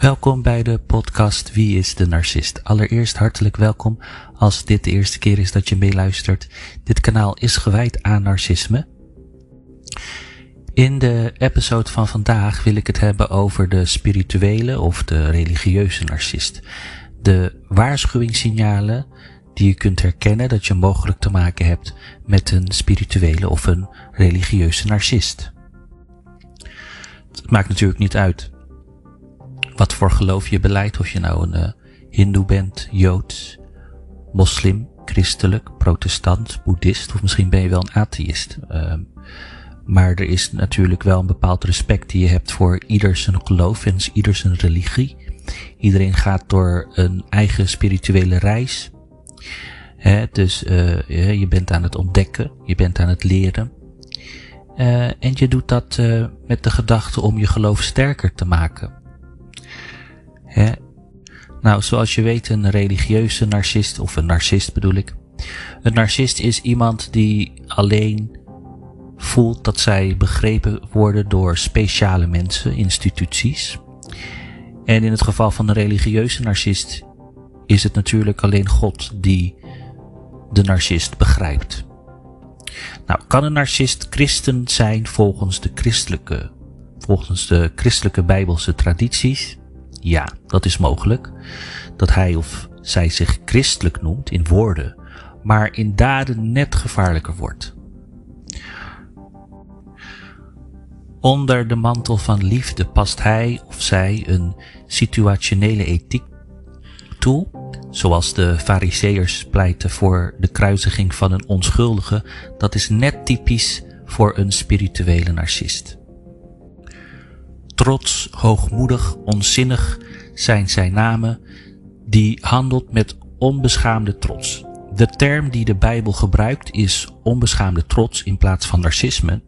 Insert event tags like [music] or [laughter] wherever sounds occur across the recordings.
Welkom bij de podcast Wie is de Narcist? Allereerst hartelijk welkom als dit de eerste keer is dat je meeluistert. Dit kanaal is gewijd aan narcisme. In de episode van vandaag wil ik het hebben over de spirituele of de religieuze narcist. De waarschuwingssignalen die je kunt herkennen dat je mogelijk te maken hebt met een spirituele of een religieuze narcist. Het maakt natuurlijk niet uit wat voor geloof je beleidt, of je nou een uh, hindoe bent, joods, moslim, christelijk, protestant, boeddhist, of misschien ben je wel een atheïst. Uh, maar er is natuurlijk wel een bepaald respect die je hebt voor ieder zijn geloof en ieder zijn religie. Iedereen gaat door een eigen spirituele reis. Dus uh, je bent aan het ontdekken, je bent aan het leren. Uh, en je doet dat met de gedachte om je geloof sterker te maken. Hè? Nou, zoals je weet, een religieuze narcist, of een narcist bedoel ik. Een narcist is iemand die alleen voelt dat zij begrepen worden door speciale mensen, instituties. En in het geval van een religieuze narcist is het natuurlijk alleen God die de narcist begrijpt. Nou, kan een narcist christen zijn volgens de christelijke, volgens de christelijke bijbelse tradities? Ja, dat is mogelijk. Dat hij of zij zich christelijk noemt in woorden, maar in daden net gevaarlijker wordt. Onder de mantel van liefde past hij of zij een situationele ethiek toe, zoals de fariseërs pleiten voor de kruisiging van een onschuldige, dat is net typisch voor een spirituele narcist. Trots, hoogmoedig, onzinnig zijn zijn namen, die handelt met onbeschaamde trots. De term die de Bijbel gebruikt is onbeschaamde trots in plaats van narcisme.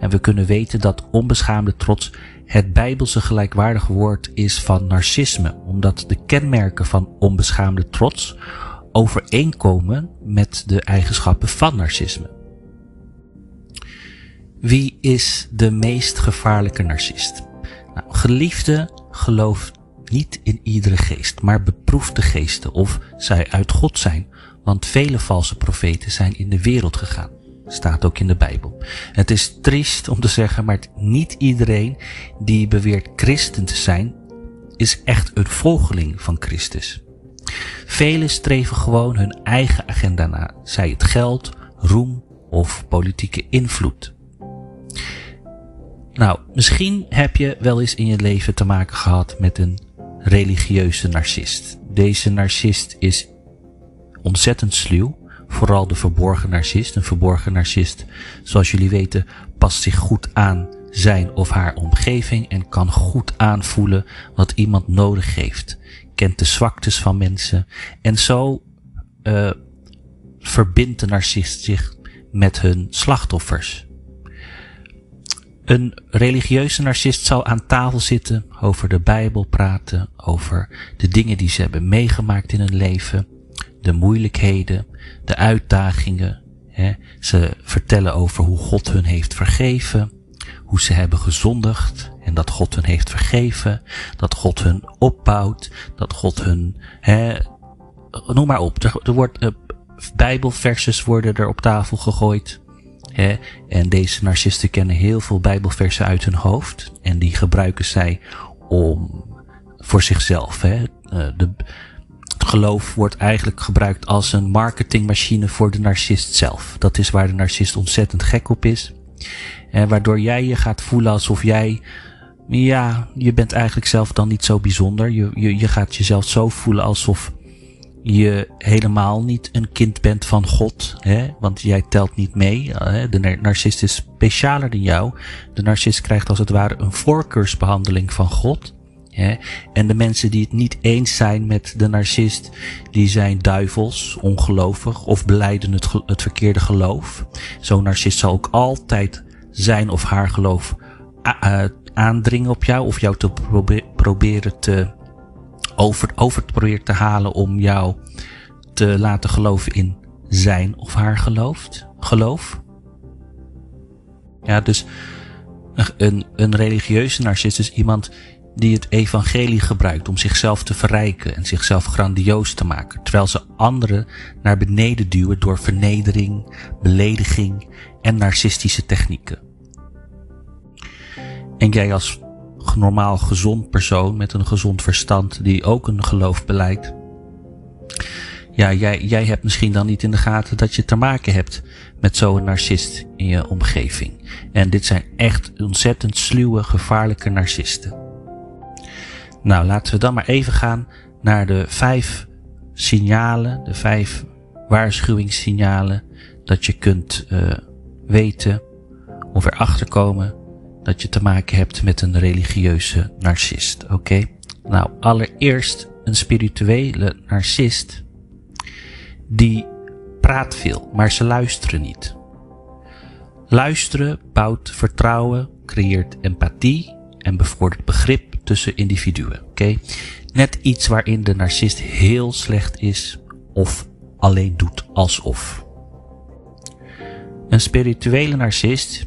En we kunnen weten dat onbeschaamde trots het Bijbelse gelijkwaardige woord is van narcisme, omdat de kenmerken van onbeschaamde trots overeenkomen met de eigenschappen van narcisme. Wie is de meest gevaarlijke narcist? Nou, geliefde, geloof niet in iedere geest, maar beproef de geesten of zij uit God zijn, want vele valse profeten zijn in de wereld gegaan. Staat ook in de Bijbel. Het is triest om te zeggen, maar niet iedereen die beweert christen te zijn, is echt een volgeling van Christus. Velen streven gewoon hun eigen agenda na, zij het geld, roem of politieke invloed. Nou, misschien heb je wel eens in je leven te maken gehad met een religieuze narcist. Deze narcist is ontzettend sluw. Vooral de verborgen narcist. Een verborgen narcist, zoals jullie weten, past zich goed aan zijn of haar omgeving en kan goed aanvoelen wat iemand nodig heeft. Kent de zwaktes van mensen en zo uh, verbindt de narcist zich met hun slachtoffers. Een religieuze narcist zal aan tafel zitten, over de Bijbel praten, over de dingen die ze hebben meegemaakt in hun leven, de moeilijkheden, de uitdagingen. Hè. Ze vertellen over hoe God hun heeft vergeven, hoe ze hebben gezondigd en dat God hun heeft vergeven, dat God hun opbouwt, dat God hun, hè, noem maar op, er, er wordt, uh, Bijbelverses worden er op tafel gegooid. En deze narcisten kennen heel veel bijbelversen uit hun hoofd. En die gebruiken zij om voor zichzelf. Hè? Eh, de, het geloof wordt eigenlijk gebruikt als een marketingmachine voor de narcist zelf. Dat is waar de narcist ontzettend gek op is. En waardoor jij je gaat voelen alsof jij, ja, je bent eigenlijk zelf dan niet zo bijzonder. Je, je, je gaat jezelf zo voelen alsof je helemaal niet een kind bent van God, hè? want jij telt niet mee. Hè? De narcist is specialer dan jou. De narcist krijgt als het ware een voorkeursbehandeling van God. Hè? En de mensen die het niet eens zijn met de narcist, die zijn duivels, ongelovig of beleiden het, het verkeerde geloof. Zo'n narcist zal ook altijd zijn of haar geloof aandringen op jou of jou te proberen te over, over probeert te halen om jou te laten geloven in zijn of haar gelooft, geloof. Ja, dus een, een religieuze narcist is iemand die het evangelie gebruikt om zichzelf te verrijken en zichzelf grandioos te maken, terwijl ze anderen naar beneden duwen door vernedering, belediging en narcistische technieken. En jij als normaal gezond persoon met een gezond verstand die ook een geloof beleidt, ja, jij, jij hebt misschien dan niet in de gaten dat je te maken hebt met zo'n narcist in je omgeving. En dit zijn echt ontzettend sluwe, gevaarlijke narcisten. Nou, laten we dan maar even gaan naar de vijf signalen, de vijf waarschuwingssignalen dat je kunt uh, weten of erachter komen dat je te maken hebt met een religieuze narcist. Oké? Nou, allereerst een spirituele narcist die praat veel, maar ze luisteren niet. Luisteren bouwt vertrouwen, creëert empathie en bevordert begrip tussen individuen. Oké? Net iets waarin de narcist heel slecht is of alleen doet alsof. Een spirituele narcist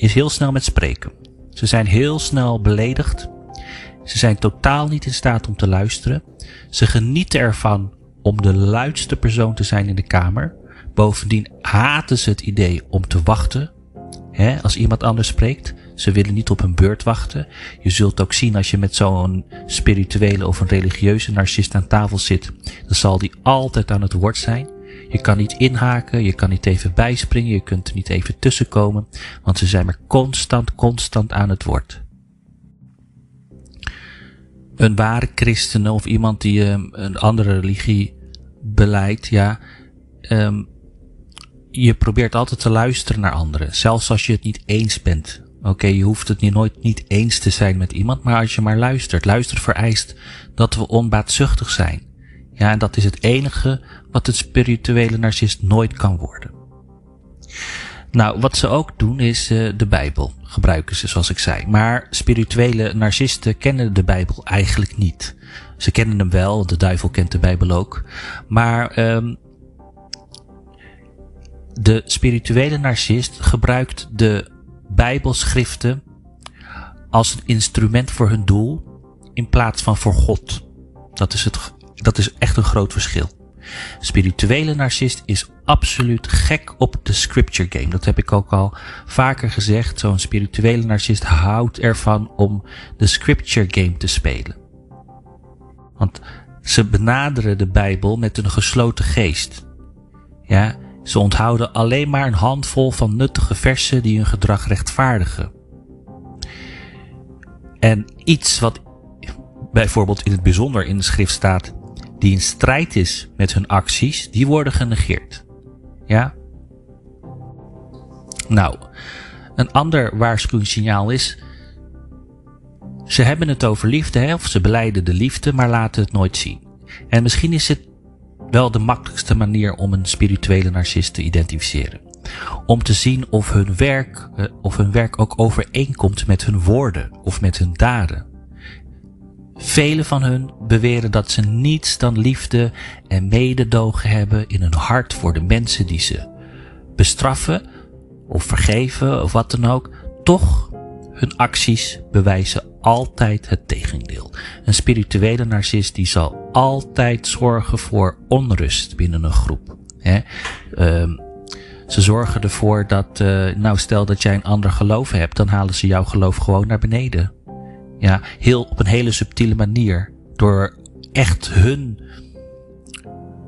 is heel snel met spreken. Ze zijn heel snel beledigd. Ze zijn totaal niet in staat om te luisteren. Ze genieten ervan om de luidste persoon te zijn in de kamer. Bovendien haten ze het idee om te wachten. Hè, als iemand anders spreekt. Ze willen niet op hun beurt wachten. Je zult ook zien als je met zo'n spirituele of een religieuze narcist aan tafel zit. Dan zal die altijd aan het woord zijn. Je kan niet inhaken, je kan niet even bijspringen, je kunt er niet even tussenkomen. Want ze zijn maar constant, constant aan het woord een ware christen of iemand die um, een andere religie beleidt, ja, um, je probeert altijd te luisteren naar anderen, zelfs als je het niet eens bent. Oké, je hoeft het niet, nooit niet eens te zijn met iemand, maar als je maar luistert. Luister vereist dat we onbaatzuchtig zijn. Ja, en dat is het enige wat een spirituele narcist nooit kan worden. Nou, wat ze ook doen is uh, de Bijbel gebruiken ze, zoals ik zei. Maar spirituele narcisten kennen de Bijbel eigenlijk niet. Ze kennen hem wel, de duivel kent de Bijbel ook. Maar um, de spirituele narcist gebruikt de Bijbelschriften als een instrument voor hun doel in plaats van voor God. Dat is, het, dat is echt een groot verschil. Spirituele narcist is absoluut gek op de scripture game. Dat heb ik ook al vaker gezegd. Zo'n spirituele narcist houdt ervan om de scripture game te spelen. Want ze benaderen de Bijbel met een gesloten geest. Ja, ze onthouden alleen maar een handvol van nuttige versen die hun gedrag rechtvaardigen. En iets wat bijvoorbeeld in het bijzonder in de schrift staat, die in strijd is met hun acties, die worden genegeerd. Ja? Nou, een ander waarschuwingssignaal is, ze hebben het over liefde, hè, of ze beleiden de liefde, maar laten het nooit zien. En misschien is het wel de makkelijkste manier om een spirituele narcist te identificeren. Om te zien of hun werk, eh, of hun werk ook overeenkomt met hun woorden of met hun daden. Velen van hun beweren dat ze niets dan liefde en mededogen hebben in hun hart voor de mensen die ze bestraffen of vergeven of wat dan ook. Toch, hun acties bewijzen altijd het tegendeel. Een spirituele narcist die zal altijd zorgen voor onrust binnen een groep. Hè? Um, ze zorgen ervoor dat, uh, nou stel dat jij een ander geloof hebt, dan halen ze jouw geloof gewoon naar beneden. Ja, heel, op een hele subtiele manier. Door echt hun,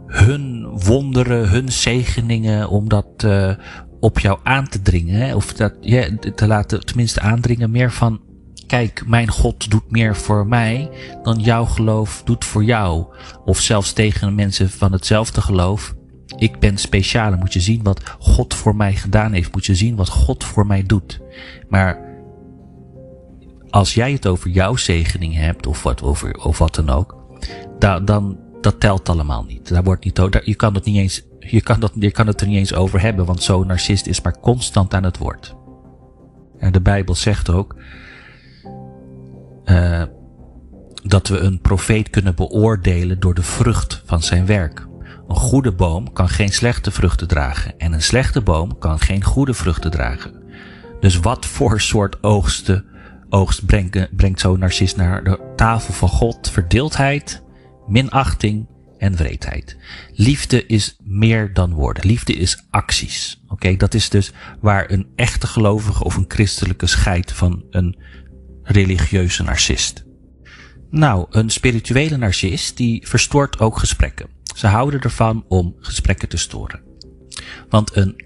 hun wonderen, hun zegeningen, om dat uh, op jou aan te dringen. Hè? Of dat, ja, te laten tenminste aandringen meer van, kijk, mijn God doet meer voor mij dan jouw geloof doet voor jou. Of zelfs tegen mensen van hetzelfde geloof. Ik ben speciaal. Moet je zien wat God voor mij gedaan heeft. Moet je zien wat God voor mij doet. Maar als jij het over jouw zegening hebt, of wat, over, of wat dan ook, da, dan, dat telt allemaal niet. Daar wordt niet, daar, je kan het niet eens, je kan, dat, je kan het er niet eens over hebben, want zo'n narcist is maar constant aan het woord. En de Bijbel zegt ook, uh, dat we een profeet kunnen beoordelen door de vrucht van zijn werk. Een goede boom kan geen slechte vruchten dragen en een slechte boom kan geen goede vruchten dragen. Dus wat voor soort oogsten oogst brengt, brengt zo'n narcist naar de tafel van God verdeeldheid, minachting en wreedheid. Liefde is meer dan woorden. Liefde is acties. Oké, dat is dus waar een echte gelovige of een christelijke scheidt van een religieuze narcist. Nou, een spirituele narcist die verstoort ook gesprekken. Ze houden ervan om gesprekken te storen. Want een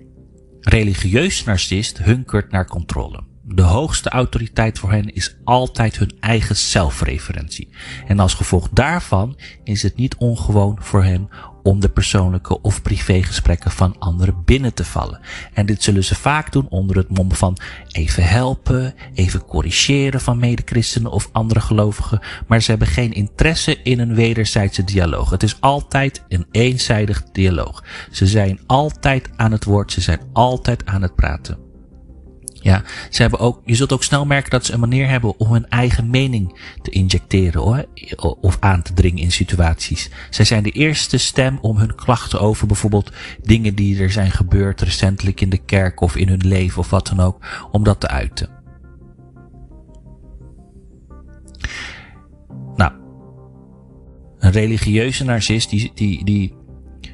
religieus narcist hunkert naar controle. De hoogste autoriteit voor hen is altijd hun eigen zelfreferentie. En als gevolg daarvan is het niet ongewoon voor hen om de persoonlijke of privégesprekken van anderen binnen te vallen. En dit zullen ze vaak doen onder het mom van even helpen, even corrigeren van medechristenen of andere gelovigen, maar ze hebben geen interesse in een wederzijdse dialoog. Het is altijd een eenzijdig dialoog. Ze zijn altijd aan het woord, ze zijn altijd aan het praten. Ja, ze hebben ook, je zult ook snel merken dat ze een manier hebben om hun eigen mening te injecteren hoor, of aan te dringen in situaties. Zij zijn de eerste stem om hun klachten over bijvoorbeeld dingen die er zijn gebeurd recentelijk in de kerk of in hun leven of wat dan ook, om dat te uiten. Nou, een religieuze narcist die, die, die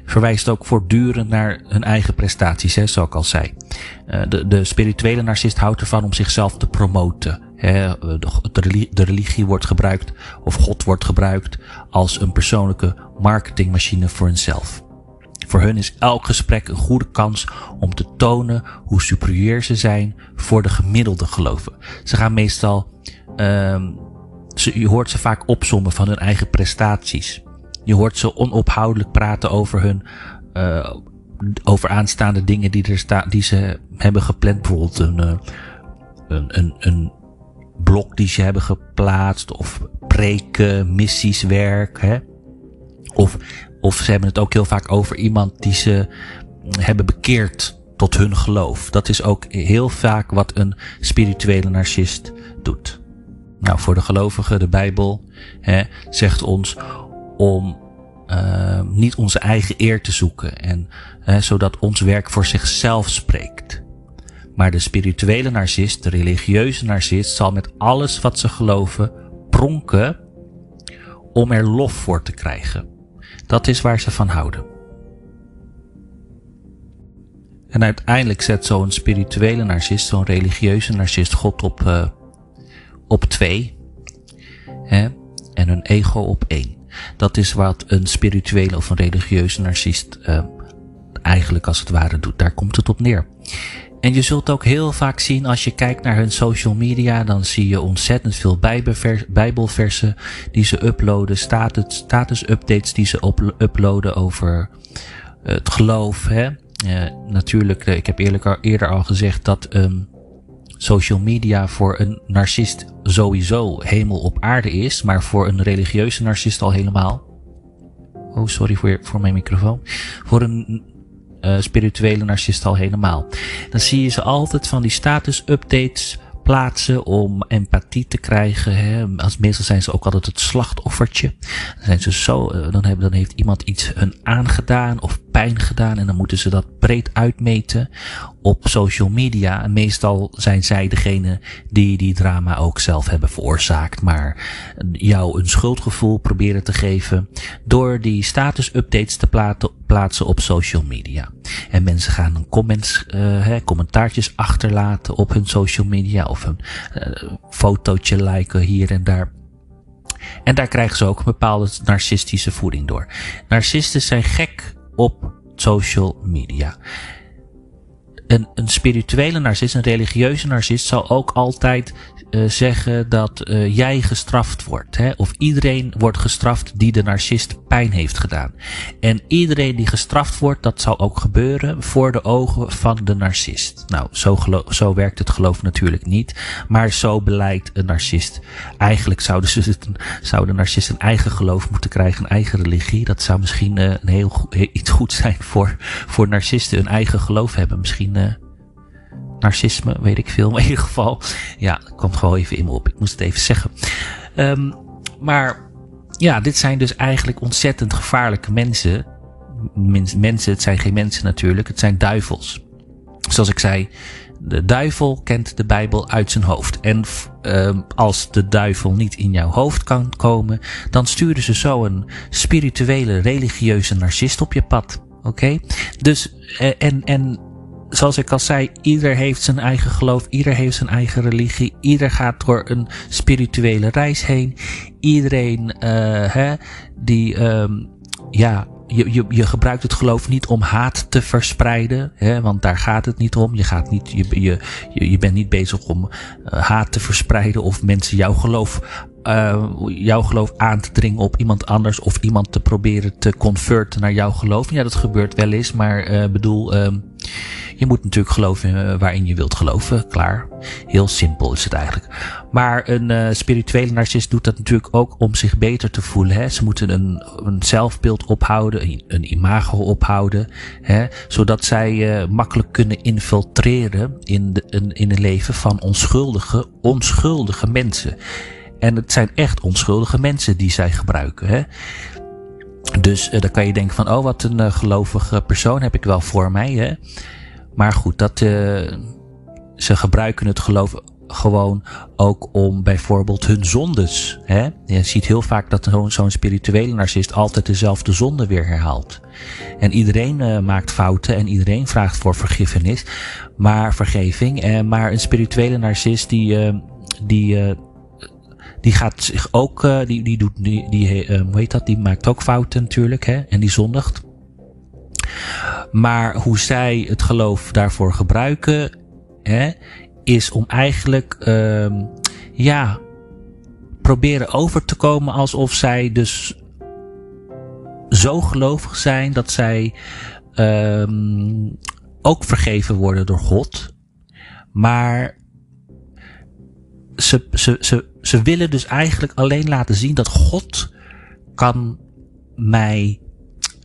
verwijst ook voortdurend naar hun eigen prestaties, hè, zoals ik al zei. Uh, de, de spirituele narcist houdt ervan om zichzelf te promoten. Hè. De, religie, de religie wordt gebruikt, of God wordt gebruikt, als een persoonlijke marketingmachine voor hunzelf. Voor hun is elk gesprek een goede kans om te tonen hoe superieur ze zijn voor de gemiddelde geloven. Ze gaan meestal, um, ze, je hoort ze vaak opzommen van hun eigen prestaties. Je hoort ze onophoudelijk praten over hun, uh, over aanstaande dingen die er staan, die ze hebben gepland. Bijvoorbeeld een, uh, een, een, een blok die ze hebben geplaatst, of preken, missieswerk, hè. Of, of ze hebben het ook heel vaak over iemand die ze hebben bekeerd tot hun geloof. Dat is ook heel vaak wat een spirituele narcist doet. Nou, voor de gelovigen, de Bijbel hè, zegt ons om uh, niet onze eigen eer te zoeken en uh, zodat ons werk voor zichzelf spreekt. Maar de spirituele narcist, de religieuze narcist, zal met alles wat ze geloven pronken om er lof voor te krijgen. Dat is waar ze van houden. En uiteindelijk zet zo'n spirituele narcist, zo'n religieuze narcist, God op, uh, op twee. Hè, en hun ego op één. Dat is wat een spirituele of een religieuze narcist uh, eigenlijk als het ware doet. Daar komt het op neer. En je zult ook heel vaak zien als je kijkt naar hun social media, dan zie je ontzettend veel bijbelversen die ze uploaden, status, updates die ze uploaden over het geloof. Hè? Uh, natuurlijk, ik heb eerlijk eerder al gezegd dat um, social media voor een narcist sowieso hemel op aarde is, maar voor een religieuze narcist al helemaal. Oh, sorry voor, voor mijn microfoon. Voor een uh, spirituele narcist al helemaal. Dan zie je ze altijd van die status updates plaatsen om empathie te krijgen. Hè. Als meestal zijn ze ook altijd het slachtoffertje. Dan zijn ze zo, uh, dan, hebben, dan heeft iemand iets hun aangedaan of pijn gedaan en dan moeten ze dat breed uitmeten op social media. En meestal zijn zij degene die die drama ook zelf hebben veroorzaakt, maar jou een schuldgevoel proberen te geven door die status updates te plaatsen op social media. En mensen gaan comments, uh, commentaartjes achterlaten op hun social media of een uh, fotootje liken hier en daar. En daar krijgen ze ook een bepaalde narcistische voeding door. Narcisten zijn gek op social media. Een, een spirituele narcist, een religieuze narcist, zal ook altijd uh, zeggen dat uh, jij gestraft wordt. Hè? Of iedereen wordt gestraft die de narcist pijn heeft gedaan. En iedereen die gestraft wordt, dat zal ook gebeuren voor de ogen van de narcist. Nou, zo, zo werkt het geloof natuurlijk niet. Maar zo beleidt een narcist. Eigenlijk zouden ze het, zou de narcist een eigen geloof moeten krijgen, een eigen religie. Dat zou misschien uh, een heel, iets goed zijn voor, voor narcisten. Een eigen geloof hebben. Misschien narcisme, weet ik veel. [laughs] In ieder geval, ja, dat komt gewoon even in me op. Ik moest het even zeggen. Um, maar ja, dit zijn dus eigenlijk ontzettend gevaarlijke mensen. mensen, het zijn geen mensen natuurlijk, het zijn duivels. zoals ik zei, de duivel kent de Bijbel uit zijn hoofd. En uh, als de duivel niet in jouw hoofd kan komen, dan sturen ze zo een spirituele, religieuze narcist op je pad. Oké? Dus, uh, en, en zoals ik al zei, ieder heeft zijn eigen geloof, ieder heeft zijn eigen religie, ieder gaat door een spirituele reis heen. Iedereen, uh, hè, die, um, ja, je, je, je gebruikt het geloof niet om haat te verspreiden, hè, want daar gaat het niet om. Je, gaat niet, je, je, je bent niet bezig om uh, haat te verspreiden of mensen jouw geloof, uh, jouw geloof aan te dringen op iemand anders of iemand te proberen te converten naar jouw geloof. Ja, dat gebeurt wel eens, maar uh, bedoel, uh, je moet natuurlijk geloven waarin je wilt geloven. Klaar. Heel simpel is het eigenlijk. Maar een uh, spirituele narcist doet dat natuurlijk ook om zich beter te voelen. Hè. Ze moeten een, een zelfbeeld ophouden, een, een imago ophouden. Hè, zodat zij uh, makkelijk kunnen infiltreren in, de, het leven van onschuldige, onschuldige mensen. En het zijn echt onschuldige mensen die zij gebruiken. Hè. Dus dan kan je denken van, oh wat een gelovige persoon heb ik wel voor mij. Hè? Maar goed, dat, uh, ze gebruiken het geloof gewoon ook om bijvoorbeeld hun zondes. Hè? Je ziet heel vaak dat zo'n zo spirituele narcist altijd dezelfde zonde weer herhaalt. En iedereen uh, maakt fouten en iedereen vraagt voor vergiffenis, maar vergeving. Uh, maar een spirituele narcist die, uh, die die gaat zich ook, uh, die, die doet, die, die uh, hoe heet dat, die maakt ook fouten natuurlijk, hè, en die zondigt. Maar hoe zij het geloof daarvoor gebruiken, hè, is om eigenlijk, um, ja, proberen over te komen alsof zij dus zo gelovig zijn dat zij um, ook vergeven worden door God. Maar ze, ze, ze, ze willen dus eigenlijk alleen laten zien dat God kan mij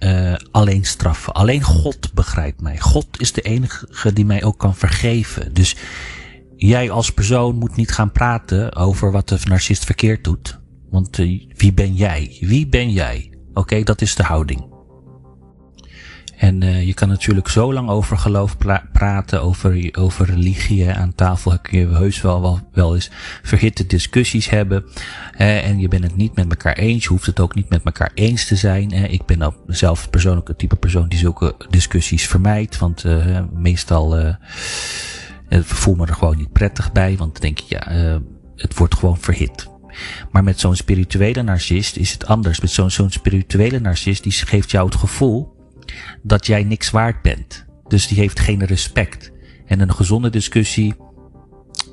uh, alleen straffen. Alleen God begrijpt mij. God is de enige die mij ook kan vergeven. Dus jij als persoon moet niet gaan praten over wat de narcist verkeerd doet. Want uh, wie ben jij? Wie ben jij? Oké, dat is de houding. En uh, je kan natuurlijk zo lang over geloof praten, over, over religie. Aan tafel kun je heus wel, wel, wel eens verhitte discussies hebben. En je bent het niet met elkaar eens. Je hoeft het ook niet met elkaar eens te zijn. Ik ben zelf persoonlijk een type persoon die zulke discussies vermijdt. Want uh, meestal uh, voel me er gewoon niet prettig bij. Want dan denk ik, ja, het wordt gewoon verhit. Maar met zo'n spirituele narcist is het anders. Met zo'n zo'n spirituele narcist die geeft jou het gevoel dat jij niks waard bent. Dus die heeft geen respect. En een gezonde discussie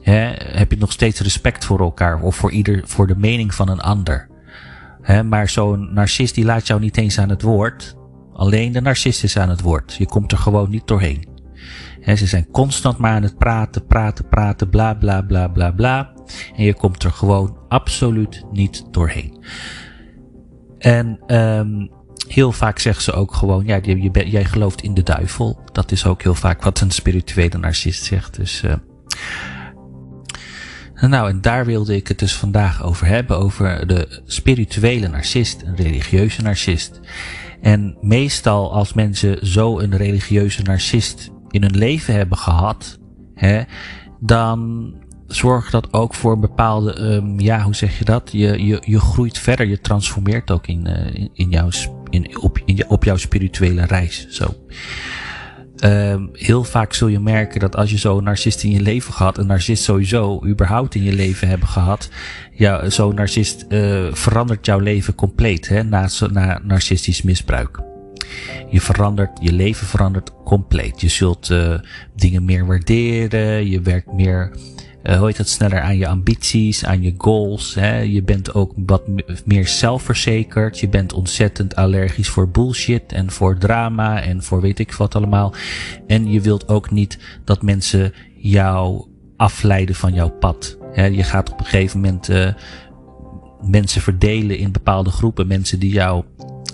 hè, heb je nog steeds respect voor elkaar of voor ieder, voor de mening van een ander. Hè, maar zo'n narcist die laat jou niet eens aan het woord. Alleen de narcist is aan het woord. Je komt er gewoon niet doorheen. Hè, ze zijn constant maar aan het praten, praten, praten, bla bla bla bla bla. En je komt er gewoon absoluut niet doorheen. En um, heel vaak zeggen ze ook gewoon, ja, je, je, jij gelooft in de duivel. Dat is ook heel vaak wat een spirituele narcist zegt. Dus, uh, nou, en daar wilde ik het dus vandaag over hebben, over de spirituele narcist, een religieuze narcist. En meestal als mensen zo een religieuze narcist in hun leven hebben gehad, hè, dan zorgt dat ook voor bepaalde, um, ja, hoe zeg je dat? Je, je, je groeit verder, je transformeert ook in, uh, in, jouw in, op, in, op jouw spirituele reis. Zo. Um, heel vaak zul je merken dat als je zo'n narcist in je leven gehad, een narcist sowieso überhaupt in je leven hebben gehad, ja, zo'n narcist uh, verandert jouw leven compleet hè, na, na narcistisch misbruik. Je verandert, je leven verandert compleet. Je zult uh, dingen meer waarderen, je werkt meer uh, hoe dat, sneller aan je ambities, aan je goals. Hè? Je bent ook wat meer zelfverzekerd. Je bent ontzettend allergisch voor bullshit en voor drama en voor weet ik wat allemaal. En je wilt ook niet dat mensen jou afleiden van jouw pad. Hè? Je gaat op een gegeven moment uh, mensen verdelen in bepaalde groepen. Mensen die, jou,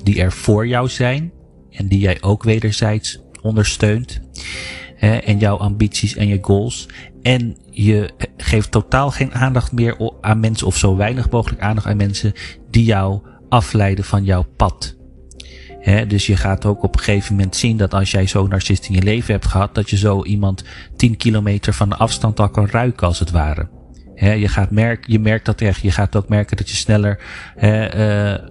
die er voor jou zijn en die jij ook wederzijds ondersteunt. Hè? En jouw ambities en je goals. En je geeft totaal geen aandacht meer aan mensen, of zo weinig mogelijk aandacht aan mensen die jou afleiden van jouw pad. Dus je gaat ook op een gegeven moment zien dat als jij zo'n narcist in je leven hebt gehad, dat je zo iemand 10 kilometer van de afstand al kan ruiken als het ware. Je, gaat merk, je merkt dat echt. Je gaat ook merken dat je sneller he, uh,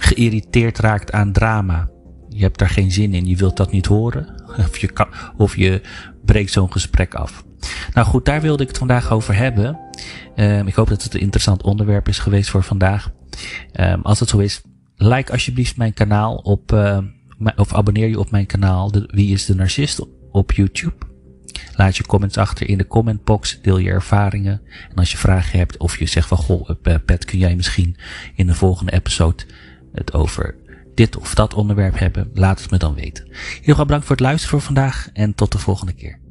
geïrriteerd raakt aan drama. Je hebt daar geen zin in. Je wilt dat niet horen. Of je, kan, of je breekt zo'n gesprek af. Nou goed, daar wilde ik het vandaag over hebben. Um, ik hoop dat het een interessant onderwerp is geweest voor vandaag. Um, als het zo is, like alsjeblieft mijn kanaal op, uh, of abonneer je op mijn kanaal, de, Wie is de Narcist, op YouTube. Laat je comments achter in de commentbox, deel je ervaringen. En als je vragen hebt of je zegt van, goh, eh, Pet, kun jij misschien in de volgende episode het over dit of dat onderwerp hebben, laat het me dan weten. Heel erg bedankt voor het luisteren voor vandaag en tot de volgende keer.